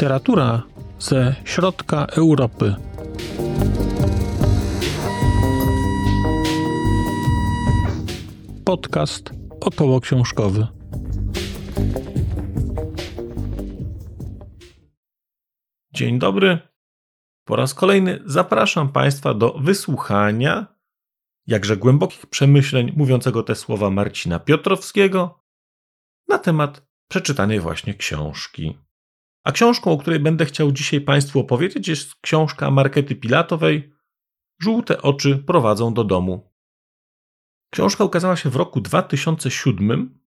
Literatura ze środka Europy. Podcast około książkowy. Dzień dobry. Po raz kolejny zapraszam Państwa do wysłuchania jakże głębokich przemyśleń mówiącego te słowa Marcina Piotrowskiego na temat przeczytanej właśnie książki. A książką, o której będę chciał dzisiaj Państwu opowiedzieć, jest książka Markety Pilatowej Żółte oczy prowadzą do domu. Książka ukazała się w roku 2007,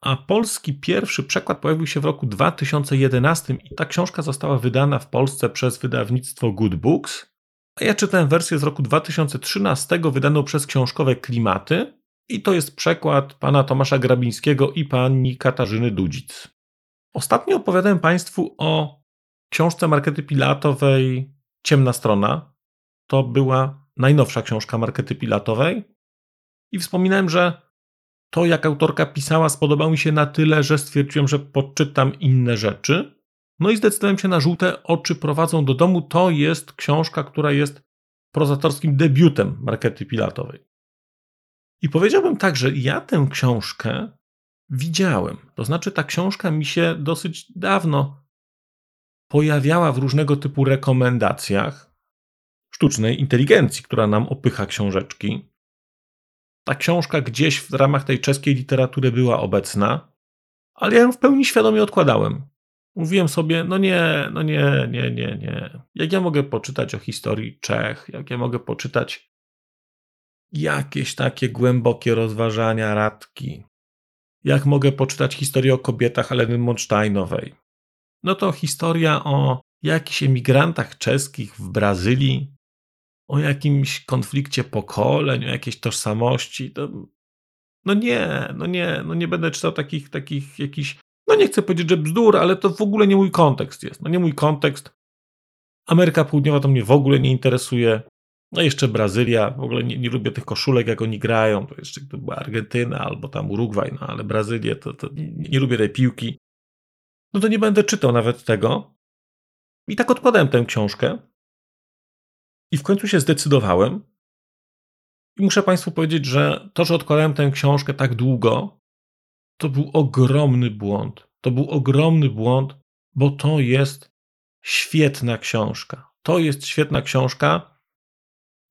a polski pierwszy przekład pojawił się w roku 2011 i ta książka została wydana w Polsce przez wydawnictwo Good Books. A ja czytałem wersję z roku 2013 wydaną przez książkowe Klimaty i to jest przekład pana Tomasza Grabińskiego i pani Katarzyny Dudzic. Ostatnio opowiadałem Państwu o książce Markety Pilatowej Ciemna Strona. To była najnowsza książka Markety Pilatowej. I wspominałem, że to, jak autorka pisała, spodobało mi się na tyle, że stwierdziłem, że poczytam inne rzeczy. No i zdecydowałem się na żółte oczy prowadzą do domu. To jest książka, która jest prozatorskim debiutem Markety Pilatowej. I powiedziałbym tak, że ja tę książkę widziałem. To znaczy, ta książka mi się dosyć dawno pojawiała w różnego typu rekomendacjach sztucznej inteligencji, która nam opycha książeczki. Ta książka gdzieś w ramach tej czeskiej literatury była obecna, ale ja ją w pełni świadomie odkładałem. Mówiłem sobie, no nie, no nie, nie, nie, nie. Jak ja mogę poczytać o historii Czech, jak ja mogę poczytać jakieś takie głębokie rozważania Radki, jak mogę poczytać historię o kobietach Heleny Monsteinowej? No to historia o jakichś emigrantach czeskich w Brazylii, o jakimś konflikcie pokoleń, o jakiejś tożsamości. To... No nie, no nie, no nie będę czytał takich, takich jakichś, no nie chcę powiedzieć, że bzdur, ale to w ogóle nie mój kontekst jest. No nie mój kontekst. Ameryka Południowa to mnie w ogóle nie interesuje. No jeszcze Brazylia, w ogóle nie, nie, lubię tych koszulek, jak oni grają. To jeszcze to była Argentyna albo tam Urugwaj, no ale Brazylię to, to nie, nie, lubię tej piłki. No to nie będę czytał nawet tego. I tak odkładałem tę książkę. I w końcu się zdecydowałem. I muszę Państwu powiedzieć, że to, że odkładałem tę książkę tak długo, to był ogromny błąd. To był ogromny błąd, bo to jest świetna książka. To jest świetna książka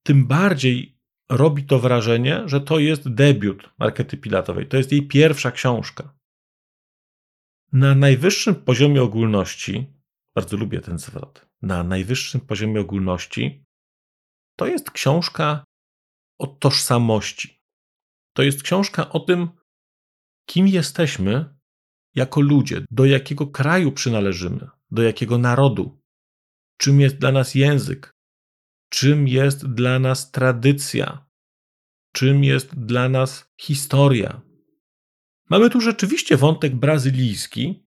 tym bardziej robi to wrażenie, że to jest debiut Markety Pilatowej. To jest jej pierwsza książka. Na najwyższym poziomie ogólności, bardzo lubię ten zwrot, na najwyższym poziomie ogólności, to jest książka o tożsamości. To jest książka o tym, kim jesteśmy jako ludzie, do jakiego kraju przynależymy, do jakiego narodu, czym jest dla nas język, czym jest dla nas tradycja, czym jest dla nas historia. Mamy tu rzeczywiście wątek brazylijski,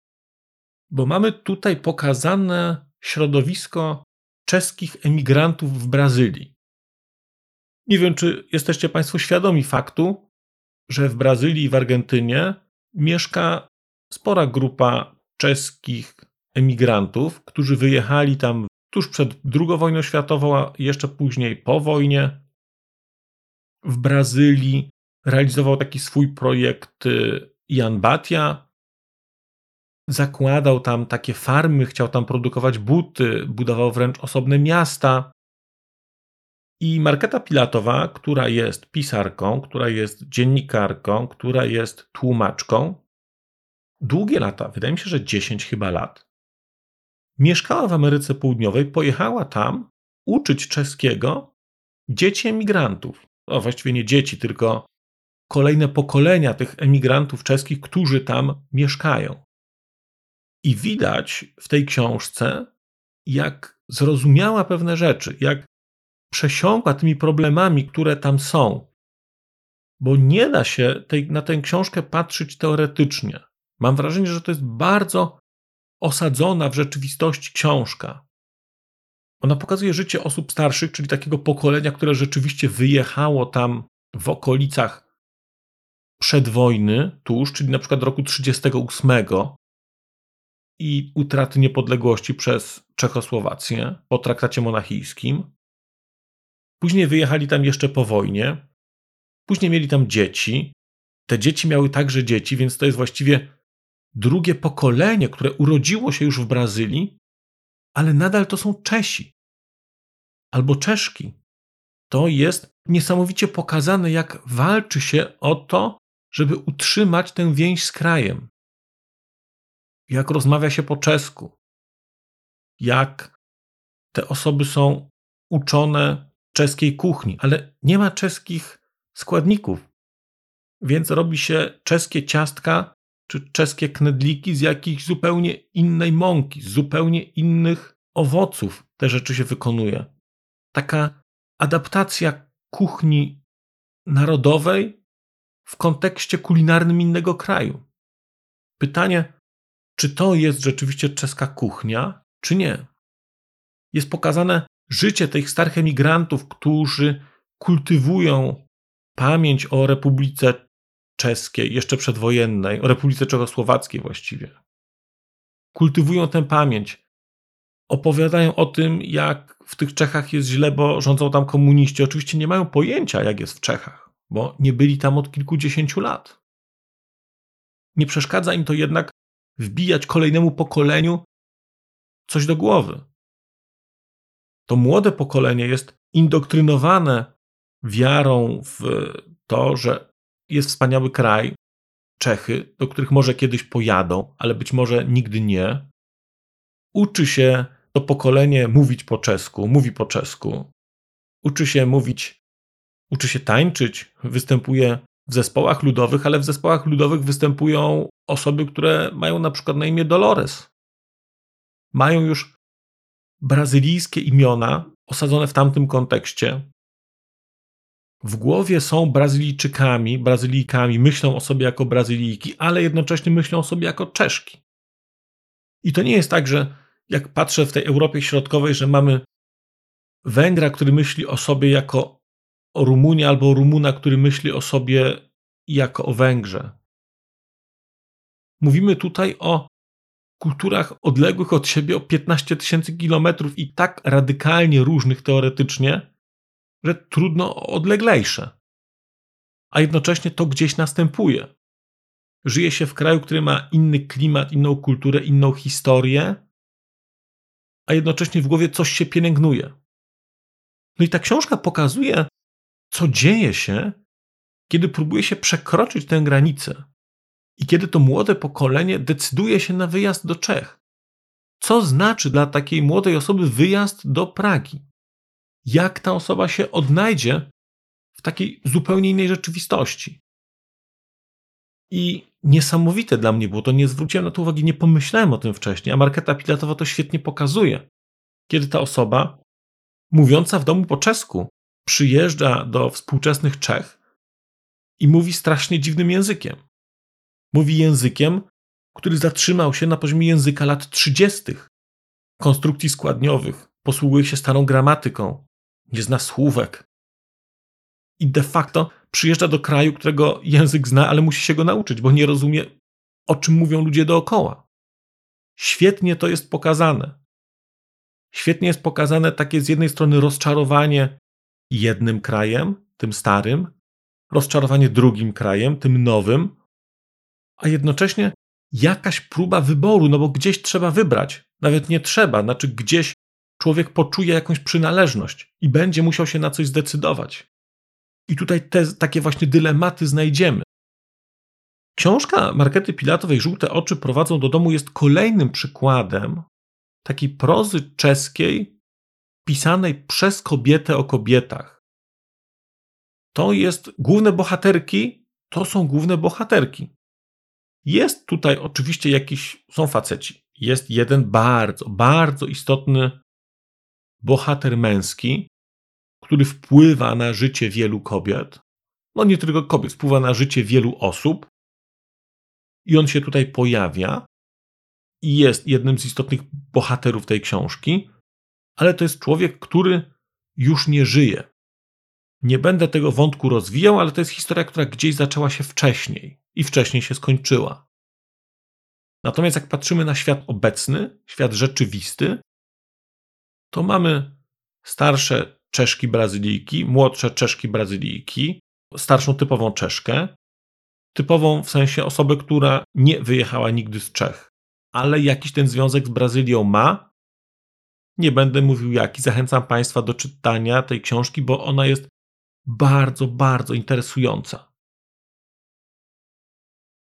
bo mamy tutaj pokazane środowisko czeskich emigrantów w Brazylii. Nie wiem, czy jesteście Państwo świadomi faktu, że w Brazylii i w Argentynie mieszka spora grupa czeskich emigrantów, którzy wyjechali tam tuż przed II wojną światową, a jeszcze później po wojnie. W Brazylii realizował taki swój projekt y, Jan Batia. Zakładał tam takie farmy, chciał tam produkować buty, budował wręcz osobne miasta. I Marketa Pilatowa, która jest pisarką, która jest dziennikarką, która jest tłumaczką, długie lata, wydaje mi się, że 10 chyba lat, mieszkała w Ameryce Południowej, pojechała tam uczyć czeskiego dzieci emigrantów. No, właściwie nie dzieci, tylko kolejne pokolenia tych emigrantów czeskich, którzy tam mieszkają. I widać w tej książce, jak zrozumiała pewne rzeczy, jak przesiąkła tymi problemami, które tam są. Bo nie da się tej, na tę książkę patrzeć teoretycznie. Mam wrażenie, że to jest bardzo osadzona w rzeczywistości książka. Ona pokazuje życie osób starszych, czyli takiego pokolenia, które rzeczywiście wyjechało tam w okolicach przed wojny, tuż, czyli na przykład roku 1938, i utraty niepodległości przez Czechosłowację po traktacie monachijskim. Później wyjechali tam jeszcze po wojnie. Później mieli tam dzieci. Te dzieci miały także dzieci, więc to jest właściwie drugie pokolenie, które urodziło się już w Brazylii, ale nadal to są Czesi albo Czeszki. To jest niesamowicie pokazane, jak walczy się o to, żeby utrzymać tę więź z krajem. Jak rozmawia się po czesku. Jak te osoby są uczone czeskiej kuchni, ale nie ma czeskich składników. Więc robi się czeskie ciastka czy czeskie knedliki z jakiejś zupełnie innej mąki, z zupełnie innych owoców te rzeczy się wykonuje. Taka adaptacja kuchni narodowej w kontekście kulinarnym innego kraju. Pytanie, czy to jest rzeczywiście czeska kuchnia, czy nie? Jest pokazane życie tych starych emigrantów, którzy kultywują pamięć o Republice Czeskiej, jeszcze przedwojennej, o Republice Czechosłowackiej właściwie. Kultywują tę pamięć. Opowiadają o tym, jak w tych Czechach jest źle, bo rządzą tam komuniści. Oczywiście nie mają pojęcia, jak jest w Czechach, bo nie byli tam od kilkudziesięciu lat. Nie przeszkadza im to jednak wbijać kolejnemu pokoleniu coś do głowy. To młode pokolenie jest indoktrynowane wiarą w to, że jest wspaniały kraj, Czechy, do których może kiedyś pojadą, ale być może nigdy nie. Uczy się to pokolenie mówić po czesku, mówi po czesku. Uczy się mówić, uczy się tańczyć, występuje w zespołach ludowych, ale w zespołach ludowych występują osoby, które mają na przykład na imię Dolores. Mają już brazylijskie imiona osadzone w tamtym kontekście. W głowie są Brazylijczykami, Brazylijkami, myślą o sobie jako Brazylijki, ale jednocześnie myślą o sobie jako Czeszki. I to nie jest tak, że jak patrzę w tej Europie Środkowej, że mamy Węgra, który myśli o sobie jako o Rumunie, albo Rumuna, który myśli o sobie jako o Węgrze. Mówimy tutaj o kulturach odległych od siebie o 15 tysięcy kilometrów i tak radykalnie różnych teoretycznie, że trudno odleglejsze. A jednocześnie to gdzieś następuje. Żyje się w kraju, który ma inny klimat, inną kulturę, inną historię, a jednocześnie w głowie coś się pielęgnuje. No i ta książka pokazuje, co dzieje się, kiedy próbuje się przekroczyć tę granicę i kiedy to młode pokolenie decyduje się na wyjazd do Czech. Co znaczy dla takiej młodej osoby wyjazd do Pragi? Jak ta osoba się odnajdzie w takiej zupełnie innej rzeczywistości? I niesamowite dla mnie było to, nie zwróciłem na to uwagi, nie pomyślałem o tym wcześniej, a Marketa Pilatowa to świetnie pokazuje. Kiedy ta osoba, mówiąca w domu po czesku, przyjeżdża do współczesnych Czech i mówi strasznie dziwnym językiem. Mówi językiem, który zatrzymał się na poziomie języka lat 30., konstrukcji składniowych, posługuje się starą gramatyką, nie zna słówek. I de facto przyjeżdża do kraju, którego język zna, ale musi się go nauczyć, bo nie rozumie, o czym mówią ludzie dookoła. Świetnie to jest pokazane. Świetnie jest pokazane takie z jednej strony rozczarowanie jednym krajem, tym starym, rozczarowanie drugim krajem, tym nowym, a jednocześnie jakaś próba wyboru, no bo gdzieś trzeba wybrać. Nawet nie trzeba, znaczy gdzieś człowiek poczuje jakąś przynależność i będzie musiał się na coś zdecydować. I tutaj te takie właśnie dylematy znajdziemy. Książka Markety Pilatowej Żółte oczy prowadzą do domu jest kolejnym przykładem takiej prozy czeskiej pisanej przez kobietę o kobietach. To jest główne bohaterki, to są główne bohaterki. Jest tutaj oczywiście jakiś, są faceci. Jest jeden bardzo, bardzo istotny bohater męski, który wpływa na życie wielu kobiet. No nie tylko kobiet, wpływa na życie wielu osób. I on się tutaj pojawia i jest jednym z istotnych bohaterów tej książki, ale to jest człowiek, który już nie żyje. Nie będę tego wątku rozwijał, ale to jest historia, która gdzieś zaczęła się wcześniej i wcześniej się skończyła. Natomiast jak patrzymy na świat obecny, świat rzeczywisty, to mamy starsze Czeszki Brazylijki, młodsze Czeszki Brazylijki, starszą typową Czeszkę, typową w sensie osobę, która nie wyjechała nigdy z Czech, ale jakiś ten związek z Brazylią ma. Nie będę mówił jaki. Zachęcam Państwa do czytania tej książki, bo ona jest bardzo, bardzo interesująca.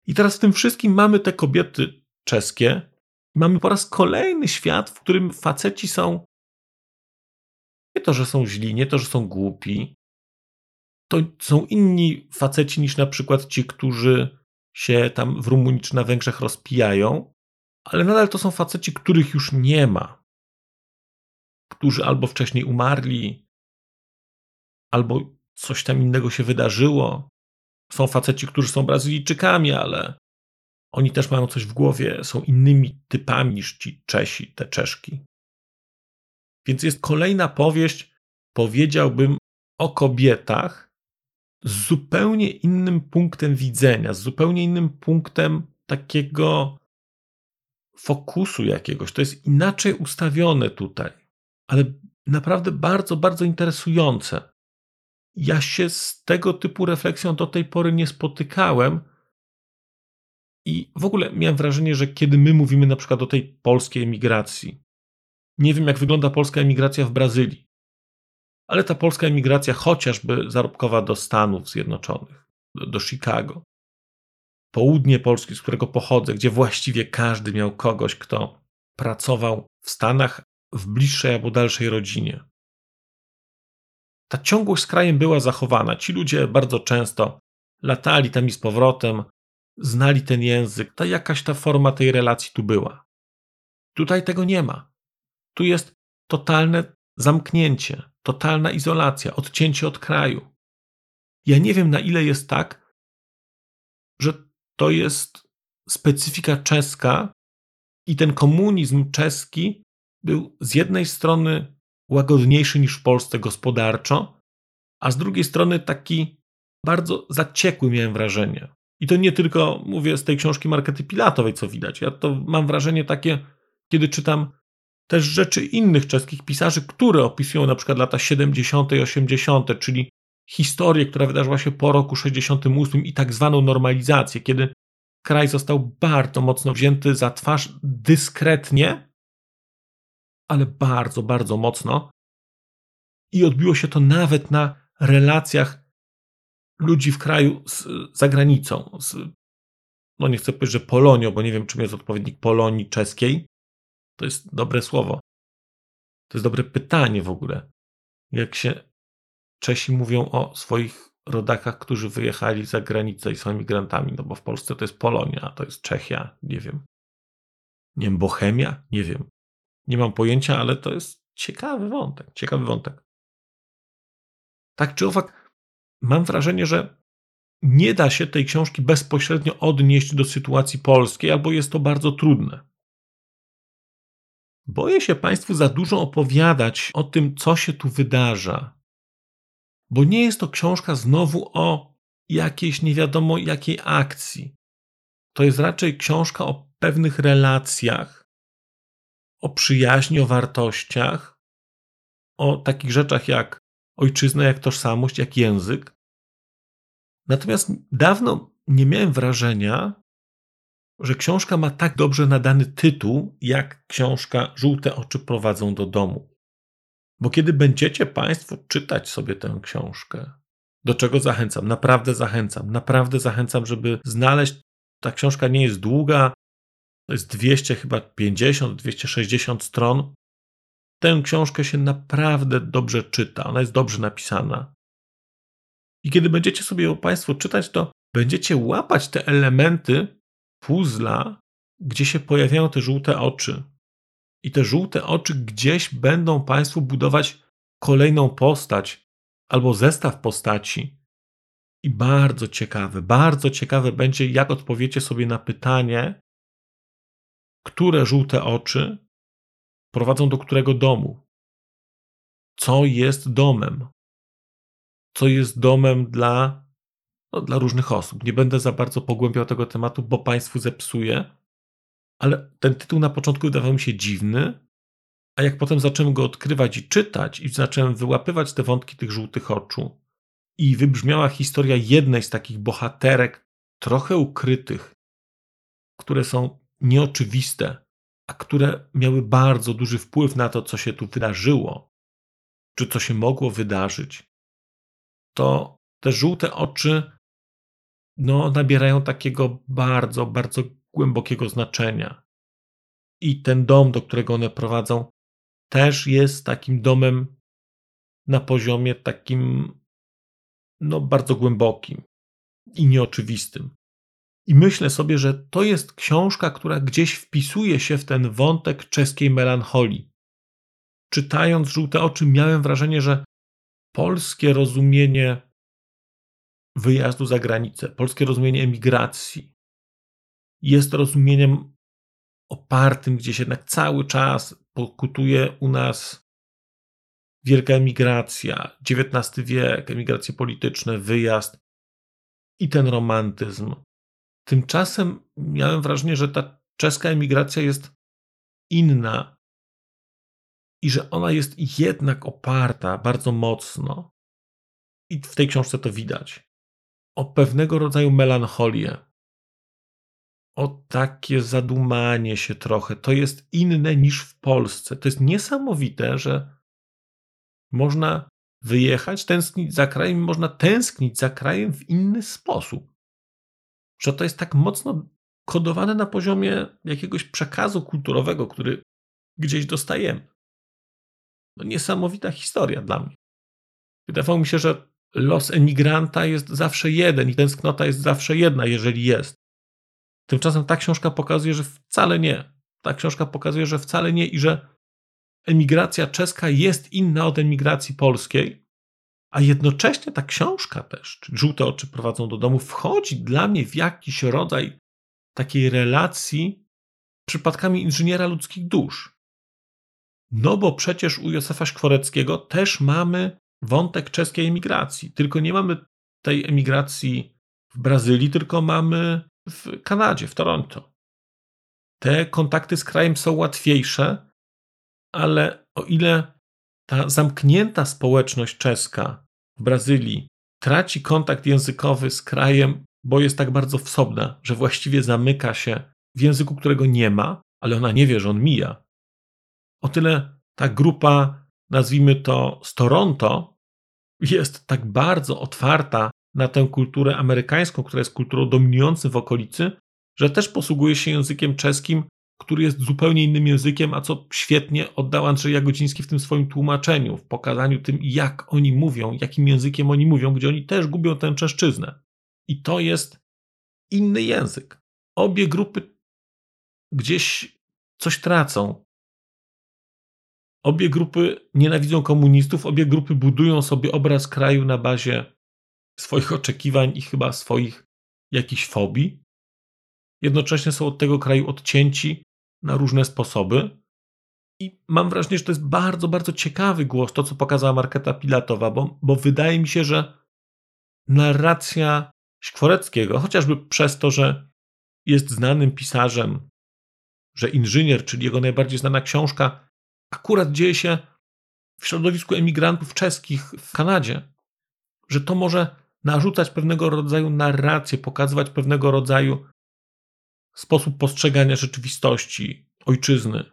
I teraz w tym wszystkim mamy te kobiety czeskie. Mamy po raz kolejny świat, w którym faceci są nie to, że są źli, nie to, że są głupi. To są inni faceci niż na przykład ci, którzy się tam w Rumunii czy na Węgrzech rozpijają, ale nadal to są faceci, których już nie ma. Którzy albo wcześniej umarli, albo coś tam innego się wydarzyło. Są faceci, którzy są Brazylijczykami, ale oni też mają coś w głowie, są innymi typami niż ci Czesi, te Czeszki. Więc jest kolejna powieść, powiedziałbym, o kobietach z zupełnie innym punktem widzenia, z zupełnie innym punktem takiego fokusu jakiegoś. To jest inaczej ustawione tutaj, ale naprawdę bardzo, bardzo interesujące. Ja się z tego typu refleksją do tej pory nie spotykałem. I w ogóle miałem wrażenie, że kiedy my mówimy na przykład o tej polskiej emigracji, nie wiem, jak wygląda polska emigracja w Brazylii, ale ta polska emigracja, chociażby zarobkowa do Stanów Zjednoczonych, do, do Chicago, południe Polski, z którego pochodzę, gdzie właściwie każdy miał kogoś, kto pracował w Stanach w bliższej albo dalszej rodzinie. Ta ciągłość z krajem była zachowana. Ci ludzie bardzo często latali tam i z powrotem, znali ten język, ta jakaś ta forma tej relacji tu była. Tutaj tego nie ma. Tu jest totalne zamknięcie, totalna izolacja, odcięcie od kraju. Ja nie wiem, na ile jest tak, że to jest specyfika czeska i ten komunizm czeski był z jednej strony łagodniejszy niż w Polsce gospodarczo, a z drugiej strony taki bardzo zaciekły miałem wrażenie. I to nie tylko mówię z tej książki Markety Pilatowej, co widać. Ja to mam wrażenie takie, kiedy czytam też rzeczy innych czeskich pisarzy, które opisują na przykład lata 70. i 80., czyli historię, która wydarzyła się po roku 68 i tak zwaną normalizację, kiedy kraj został bardzo mocno wzięty za twarz dyskretnie, ale bardzo, bardzo mocno. I odbiło się to nawet na relacjach ludzi w kraju z zagranicą, z, no nie chcę powiedzieć, że Polonią, bo nie wiem, czym jest odpowiednik Polonii czeskiej, to jest dobre słowo. To jest dobre pytanie w ogóle. Jak się Czesi mówią o swoich rodakach, którzy wyjechali za granicę i są emigrantami, no bo w Polsce to jest Polonia, to jest Czechia, nie wiem. Nie wiem, Bohemia? Nie wiem. Nie mam pojęcia, ale to jest ciekawy wątek. Ciekawy wątek. Tak czy owak, mam wrażenie, że nie da się tej książki bezpośrednio odnieść do sytuacji polskiej, albo jest to bardzo trudne. Boję się Państwu za dużo opowiadać o tym, co się tu wydarza, bo nie jest to książka znowu o jakiejś nie wiadomo jakiej akcji. To jest raczej książka o pewnych relacjach, o przyjaźni, o wartościach, o takich rzeczach jak ojczyzna, jak tożsamość, jak język. Natomiast dawno nie miałem wrażenia, że książka ma tak dobrze nadany tytuł, jak książka Żółte oczy prowadzą do domu. Bo kiedy będziecie Państwo czytać sobie tę książkę, do czego zachęcam, naprawdę zachęcam, naprawdę zachęcam, żeby znaleźć. Ta książka nie jest długa, to jest 200, chyba 50, 260 stron. Tę książkę się naprawdę dobrze czyta, ona jest dobrze napisana. I kiedy będziecie sobie ją Państwo czytać, to będziecie łapać te elementy, puzla, gdzie się pojawiają te żółte oczy. I te żółte oczy gdzieś będą Państwu budować kolejną postać albo zestaw postaci. I bardzo ciekawe, bardzo ciekawe będzie, jak odpowiecie sobie na pytanie, które żółte oczy prowadzą do którego domu. Co jest domem? Co jest domem dla no, dla różnych osób. Nie będę za bardzo pogłębiał tego tematu, bo Państwu zepsuję. ale ten tytuł na początku wydawał mi się dziwny, a jak potem zacząłem go odkrywać i czytać, i zacząłem wyłapywać te wątki tych żółtych oczu, i wybrzmiała historia jednej z takich bohaterek, trochę ukrytych, które są nieoczywiste, a które miały bardzo duży wpływ na to, co się tu wydarzyło, czy co się mogło wydarzyć, to te żółte oczy no, nabierają takiego bardzo, bardzo głębokiego znaczenia. I ten dom, do którego one prowadzą, też jest takim domem na poziomie takim no, bardzo głębokim i nieoczywistym. I myślę sobie, że to jest książka, która gdzieś wpisuje się w ten wątek czeskiej melancholii. Czytając Żółte Oczy, miałem wrażenie, że polskie rozumienie wyjazdu za granicę, polskie rozumienie emigracji jest rozumieniem opartym gdzieś jednak cały czas pokutuje u nas wielka emigracja, XIX wiek, emigracje polityczne, wyjazd i ten romantyzm. Tymczasem miałem wrażenie, że ta czeska emigracja jest inna i że ona jest jednak oparta bardzo mocno, i w tej książce to widać, o pewnego rodzaju melancholię, o takie zadumanie się trochę. To jest inne niż w Polsce. To jest niesamowite, że można wyjechać, tęsknić za krajem, można tęsknić za krajem w inny sposób że to jest tak mocno kodowane na poziomie jakiegoś przekazu kulturowego, który gdzieś dostajemy. No niesamowita historia dla mnie. Wydawało mi się, że los emigranta jest zawsze jeden i tęsknota jest zawsze jedna, jeżeli jest. Tymczasem ta książka pokazuje, że wcale nie. Ta książka pokazuje, że wcale nie i że emigracja czeska jest inna od emigracji polskiej, a jednocześnie ta książka też, Żółte oczy prowadzą do domu, wchodzi dla mnie w jakiś rodzaj takiej relacji przypadkami inżyniera ludzkich dusz. No bo przecież u Józefa Szkworeckiego też mamy wątek czeskiej emigracji, tylko nie mamy tej emigracji w Brazylii, tylko mamy w Kanadzie, w Toronto. Te kontakty z krajem są łatwiejsze, ale o ile ta zamknięta społeczność czeska w Brazylii traci kontakt językowy z krajem, bo jest tak bardzo wsobna, że właściwie zamyka się w języku, którego nie ma, ale ona nie wie, że on mija. O tyle ta grupa, nazwijmy to z Toronto, jest tak bardzo otwarta na tę kulturę amerykańską, która jest kulturą dominującą w okolicy, że też posługuje się językiem czeskim który jest zupełnie innym językiem, a co świetnie oddał Andrzej Jagodziński w tym swoim tłumaczeniu, w pokazaniu tym, jak oni mówią, jakim językiem oni mówią, gdzie oni też gubią tę czeszczyznę. I to jest inny język. Obie grupy gdzieś coś tracą. Obie grupy nienawidzą komunistów, obie grupy budują sobie obraz kraju na bazie swoich oczekiwań i chyba swoich jakichś fobii. Jednocześnie są od tego kraju odcięci na różne sposoby. I mam wrażenie, że to jest bardzo, bardzo ciekawy głos, to co pokazała Marketa Pilatowa, bo, bo wydaje mi się, że narracja Szkworeckiego, chociażby przez to, że jest znanym pisarzem, że inżynier, czyli jego najbardziej znana książka, akurat dzieje się w środowisku emigrantów czeskich w Kanadzie, że to może narzucać pewnego rodzaju narrację, pokazywać pewnego rodzaju sposób postrzegania rzeczywistości, ojczyzny.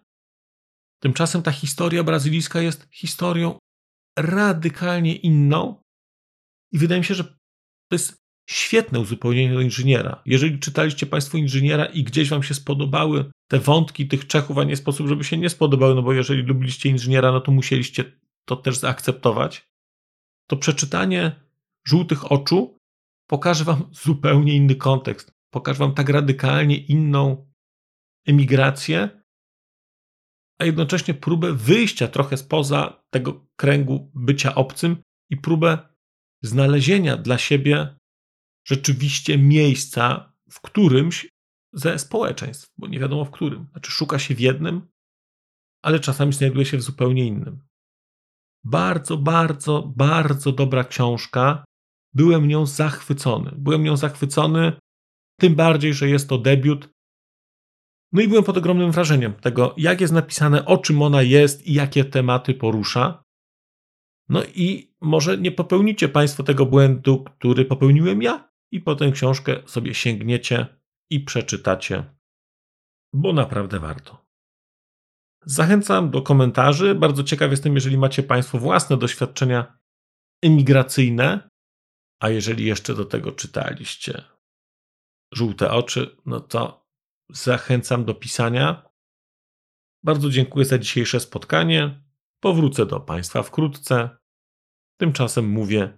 Tymczasem ta historia brazylijska jest historią radykalnie inną i wydaje mi się, że to jest świetne uzupełnienie do inżyniera. Jeżeli czytaliście Państwo inżyniera i gdzieś Wam się spodobały te wątki tych Czechów, a nie sposób, żeby się nie spodobały, no bo jeżeli lubiliście inżyniera, no to musieliście to też zaakceptować, to przeczytanie żółtych oczu pokaże Wam zupełnie inny kontekst pokażę wam tak radykalnie inną emigrację, a jednocześnie próbę wyjścia trochę spoza tego kręgu bycia obcym i próbę znalezienia dla siebie rzeczywiście miejsca w którymś ze społeczeństw, bo nie wiadomo w którym. Znaczy, szuka się w jednym, ale czasami znajduje się w zupełnie innym. Bardzo, bardzo, bardzo dobra książka. Byłem nią zachwycony. Byłem nią zachwycony tym bardziej, że jest to debiut. No i byłem pod ogromnym wrażeniem tego, jak jest napisane, o czym ona jest i jakie tematy porusza. No i może nie popełnicie Państwo tego błędu, który popełniłem ja, i potem książkę sobie sięgniecie i przeczytacie, bo naprawdę warto. Zachęcam do komentarzy. Bardzo ciekaw jestem, jeżeli macie Państwo własne doświadczenia emigracyjne, a jeżeli jeszcze do tego czytaliście żółte oczy, no to zachęcam do pisania. Bardzo dziękuję za dzisiejsze spotkanie. Powrócę do Państwa wkrótce. Tymczasem mówię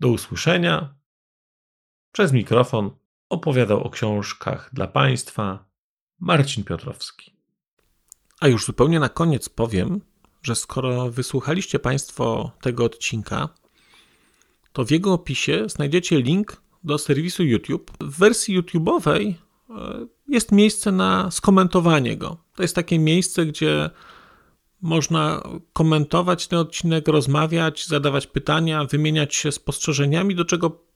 do usłyszenia. Przez mikrofon opowiadał o książkach dla Państwa Marcin Piotrowski. A już zupełnie na koniec powiem, że skoro wysłuchaliście Państwo tego odcinka, to w jego opisie znajdziecie link do serwisu YouTube. W wersji YouTube'owej e, jest miejsce na skomentowanie go. To jest takie miejsce, gdzie można komentować ten odcinek, rozmawiać, zadawać pytania, wymieniać się spostrzeżeniami, do czego